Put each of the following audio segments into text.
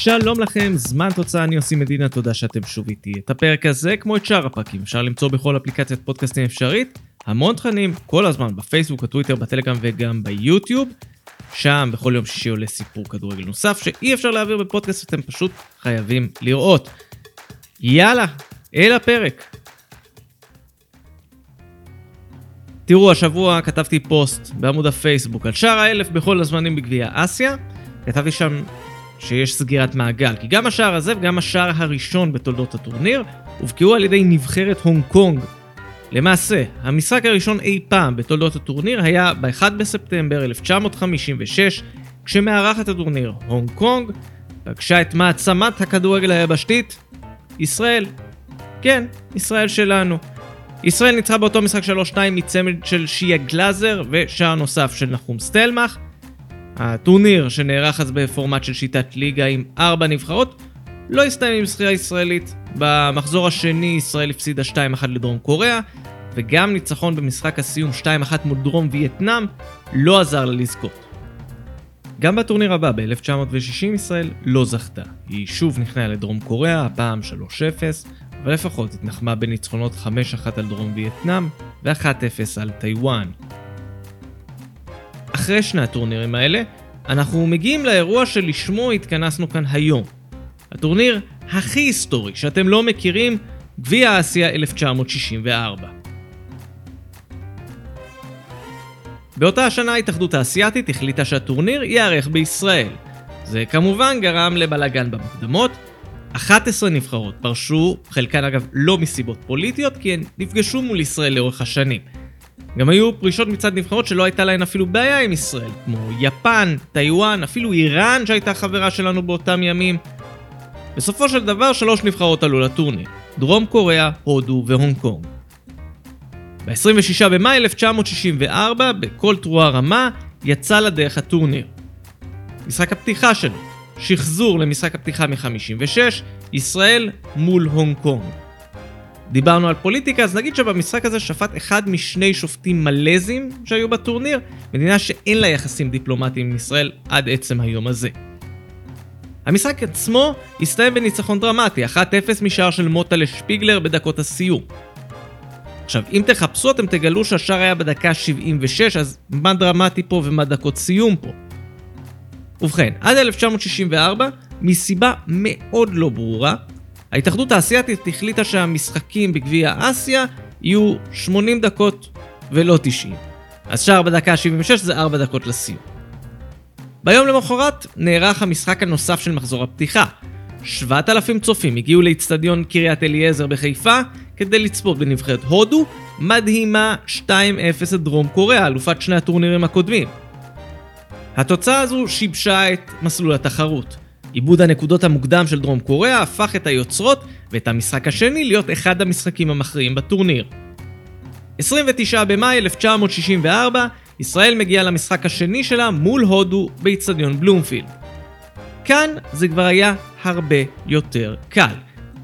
שלום לכם, זמן תוצאה, אני עושים מדינה, תודה שאתם שוב איתי. את הפרק הזה, כמו את שאר הפרקים, אפשר למצוא בכל אפליקציית פודקאסטים אפשרית. המון תכנים, כל הזמן, בפייסבוק, בטוויטר, בטלגרם וגם ביוטיוב. שם בכל יום שישי עולה סיפור כדורגל נוסף שאי אפשר להעביר בפודקאסט, אתם פשוט חייבים לראות. יאללה, אל הפרק. תראו, השבוע כתבתי פוסט בעמוד הפייסבוק על שער האלף בכל הזמנים בגביע אסיה. כתבתי שם שיש סגירת מעגל, כי גם השער הזה וגם השער הראשון בתולדות הטורניר הובקעו על ידי נבחרת הונג קונג. למעשה, המשחק הראשון אי פעם בתולדות הטורניר היה ב-1 בספטמבר 1956, כשמארחת הטורניר הונג קונג פגשה את מעצמת הכדורגל היבשתית, ישראל. כן, ישראל שלנו. ישראל ניצחה באותו משחק 3-2 מצמד של שיה גלאזר ושער נוסף של נחום סטלמך. הטורניר שנערך אז בפורמט של שיטת ליגה עם ארבע נבחרות לא הסתיים עם זכייה ישראלית. במחזור השני ישראל הפסידה 2-1 לדרום קוריאה וגם ניצחון במשחק הסיום 2-1 מול דרום וייטנאם לא עזר לה לזכות. גם בטורניר הבא ב-1960 ישראל לא זכתה. היא שוב נכנעה לדרום קוריאה, הפעם 3-0, אבל לפחות התנחמה בניצחונות 5-1 על דרום וייטנאם ו-1-0 על טיוואן. אחרי שני הטורנירים האלה, אנחנו מגיעים לאירוע שלשמו התכנסנו כאן היום. הטורניר הכי היסטורי שאתם לא מכירים, גביע אסיה 1964. באותה השנה ההתאחדות האסייתית החליטה שהטורניר ייערך בישראל. זה כמובן גרם לבלאגן במוקדמות. 11 נבחרות פרשו, חלקן אגב לא מסיבות פוליטיות, כי הן נפגשו מול ישראל לאורך השנים. גם היו פרישות מצד נבחרות שלא הייתה להן אפילו בעיה עם ישראל, כמו יפן, טיוואן, אפילו איראן שהייתה חברה שלנו באותם ימים. בסופו של דבר שלוש נבחרות עלו לטורניר, דרום קוריאה, הודו והונג קונג. ב-26 במאי 1964, בכל תרועה רמה, יצא לדרך הטורניר. משחק הפתיחה שלו, שחזור למשחק הפתיחה מ-56, ישראל מול הונג קונג. דיברנו על פוליטיקה, אז נגיד שבמשחק הזה שפט אחד משני שופטים מלזים שהיו בטורניר, מדינה שאין לה יחסים דיפלומטיים עם ישראל עד עצם היום הזה. המשחק עצמו הסתיים בניצחון דרמטי, 1-0 משער של מוטה לשפיגלר בדקות הסיום. עכשיו, אם תחפשו אתם תגלו שהשער היה בדקה 76, אז מה דרמטי פה ומה דקות סיום פה? ובכן, עד 1964, מסיבה מאוד לא ברורה, ההתאחדות האסייתית החליטה שהמשחקים בגביע אסיה יהיו 80 דקות ולא 90. אז שער בדקה 76 זה 4 דקות לסיום. ביום למחרת נערך המשחק הנוסף של מחזור הפתיחה. 7,000 צופים הגיעו לאיצטדיון קריית אליעזר בחיפה כדי לצפות בנבחרת הודו, מדהימה 2-0 את דרום קוריאה, אלופת שני הטורנירים הקודמים. התוצאה הזו שיבשה את מסלול התחרות. עיבוד הנקודות המוקדם של דרום קוריאה הפך את היוצרות ואת המשחק השני להיות אחד המשחקים המכריעים בטורניר. 29 במאי 1964, ישראל מגיעה למשחק השני שלה מול הודו באיצטדיון בלומפילד. כאן זה כבר היה הרבה יותר קל.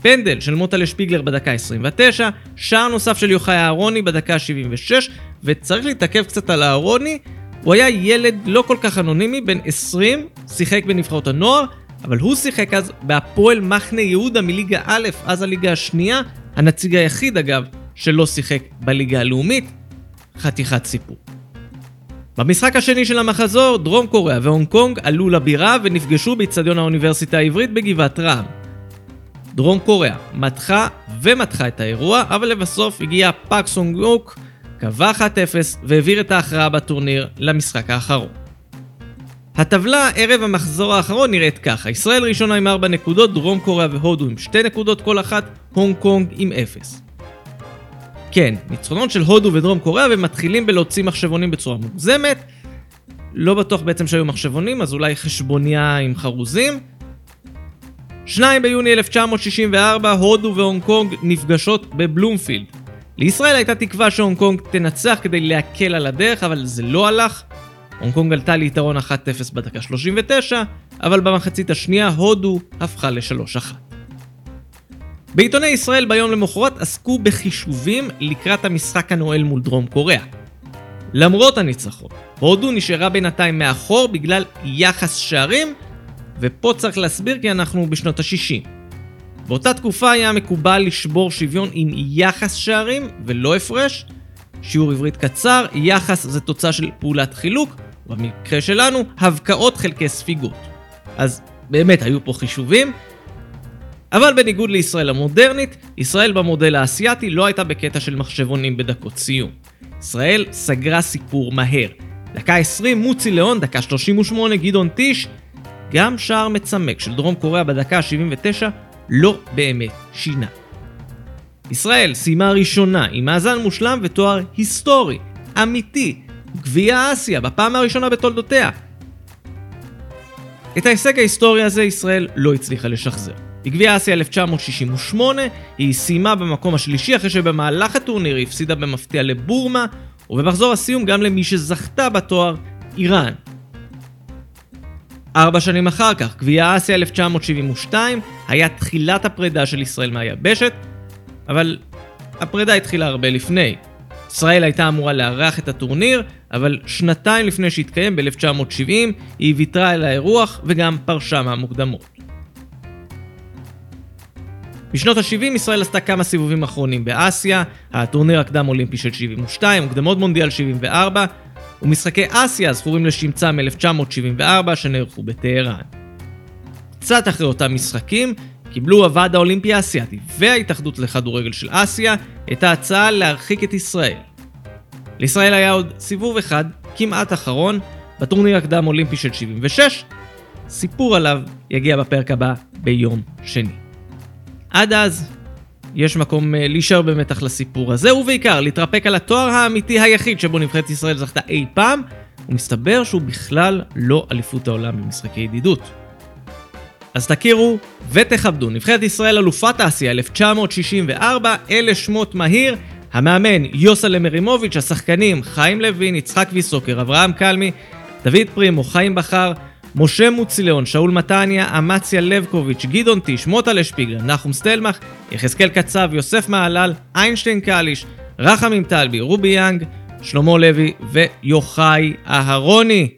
פנדל של מוטלה שפיגלר בדקה 29, שער נוסף של יוחאי אהרוני בדקה 76, וצריך להתעכב קצת על אהרוני, הוא היה ילד לא כל כך אנונימי, בן 20, שיחק בנבחרות הנוער, אבל הוא שיחק אז בהפועל מחנה יהודה מליגה א', אז הליגה השנייה, הנציג היחיד אגב, שלא שיחק בליגה הלאומית. חתיכת סיפור. במשחק השני של המחזור, דרום קוריאה והונג קונג עלו לבירה ונפגשו באיצטדיון האוניברסיטה העברית בגבעת רעם. דרום קוריאה מתחה ומתחה את האירוע, אבל לבסוף הגיע פאק סונג יוק, קבע 1-0 והעביר את ההכרעה בטורניר למשחק האחרון. הטבלה ערב המחזור האחרון נראית ככה, ישראל ראשונה עם 4 נקודות, דרום קוריאה והודו עם 2 נקודות כל אחת, הונג קונג עם 0. כן, ניצחונות של הודו ודרום קוריאה ומתחילים בלהוציא מחשבונים בצורה מוגזמת. לא בטוח בעצם שהיו מחשבונים, אז אולי חשבוניה עם חרוזים. 2 ביוני 1964, הודו והונג קונג נפגשות בבלומפילד. לישראל הייתה תקווה שהונג קונג תנצח כדי להקל על הדרך, אבל זה לא הלך. הונג קונג עלתה ליתרון 1-0 בדקה 39, אבל במחצית השנייה הודו הפכה ל-3-1. בעיתוני ישראל ביום למחרת עסקו בחישובים לקראת המשחק הנואל מול דרום קוריאה. למרות הניצחון, הודו נשארה בינתיים מאחור בגלל יחס שערים, ופה צריך להסביר כי אנחנו בשנות ה-60. באותה תקופה היה מקובל לשבור שוויון עם יחס שערים ולא הפרש. שיעור עברית קצר, יחס זה תוצאה של פעולת חילוק, במקרה שלנו, הבקעות חלקי ספיגות. אז באמת היו פה חישובים, אבל בניגוד לישראל המודרנית, ישראל במודל האסייתי לא הייתה בקטע של מחשבונים בדקות סיום. ישראל סגרה סיפור מהר. דקה 20 מוצי ליאון, דקה 38 גדעון טיש, גם שער מצמק של דרום קוריאה בדקה ה-79 לא באמת שינה. ישראל סיימה ראשונה עם מאזן מושלם ותואר היסטורי, אמיתי, גביע אסיה בפעם הראשונה בתולדותיה. את ההישג ההיסטורי הזה ישראל לא הצליחה לשחזר. בגביע אסיה 1968 היא סיימה במקום השלישי אחרי שבמהלך הטורניר היא הפסידה במפתיע לבורמה ובמחזור הסיום גם למי שזכתה בתואר, איראן. ארבע שנים אחר כך, גביע אסיה 1972 היה תחילת הפרידה של ישראל מהיבשת, אבל הפרידה התחילה הרבה לפני. ישראל הייתה אמורה לארח את הטורניר, אבל שנתיים לפני שהתקיים ב-1970 היא ויתרה על האירוח וגם פרשה מהמוקדמות. בשנות ה-70 ישראל עשתה כמה סיבובים אחרונים באסיה, הטורניר הקדם אולימפי של 72, מוקדמות מונדיאל 74, ומשחקי אסיה הזכורים לשמצה מ-1974 שנערכו בטהרן. קצת אחרי אותם משחקים, קיבלו הוועד האולימפי האסייתי וההתאחדות לכדורגל של אסיה את ההצעה להרחיק את ישראל. לישראל היה עוד סיבוב אחד, כמעט אחרון, בטורניר הקדם אולימפי של 76, סיפור עליו יגיע בפרק הבא ביום שני. עד אז, יש מקום אה, להישאר במתח לסיפור הזה, ובעיקר להתרפק על התואר האמיתי היחיד שבו נבחרת ישראל זכתה אי פעם, ומסתבר שהוא בכלל לא אליפות העולם במשחקי ידידות. אז תכירו ותכבדו, נבחרת ישראל אלופת אסיה 1964, אלה שמות מהיר, המאמן יוסלה מרימוביץ', השחקנים חיים לוין, יצחק ויסוקר, אברהם קלמי, דוד פרימו, חיים בכר, משה מוציליאון, שאול מתניה, אמציה לבקוביץ', גדעון טיש, מוטלה שפיגלר, נחום סטלמך, יחזקאל קצב, יוסף מעלל, איינשטיין קליש, רחמים טלבי, רובי יאנג, שלמה לוי ויוחאי אהרוני.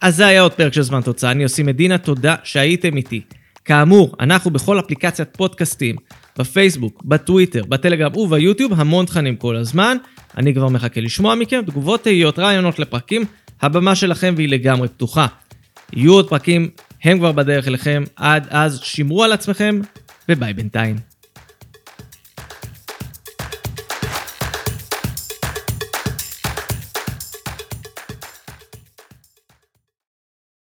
אז זה היה עוד פרק של זמן תוצאה, אני עושים מדינה, תודה שהייתם איתי. כאמור, אנחנו בכל אפליקציית פודקאסטים, בפייסבוק, בטוויטר, בטלגרם וביוטיוב, המון תכנים כל הזמן. אני כבר מחכה לשמוע מכם, תגובות, תהיות, רעיונות לפרקים, הבמה שלכם והיא לגמרי פתוחה. יהיו עוד פרקים, הם כבר בדרך אליכם, עד אז שמרו על עצמכם, וביי בינתיים.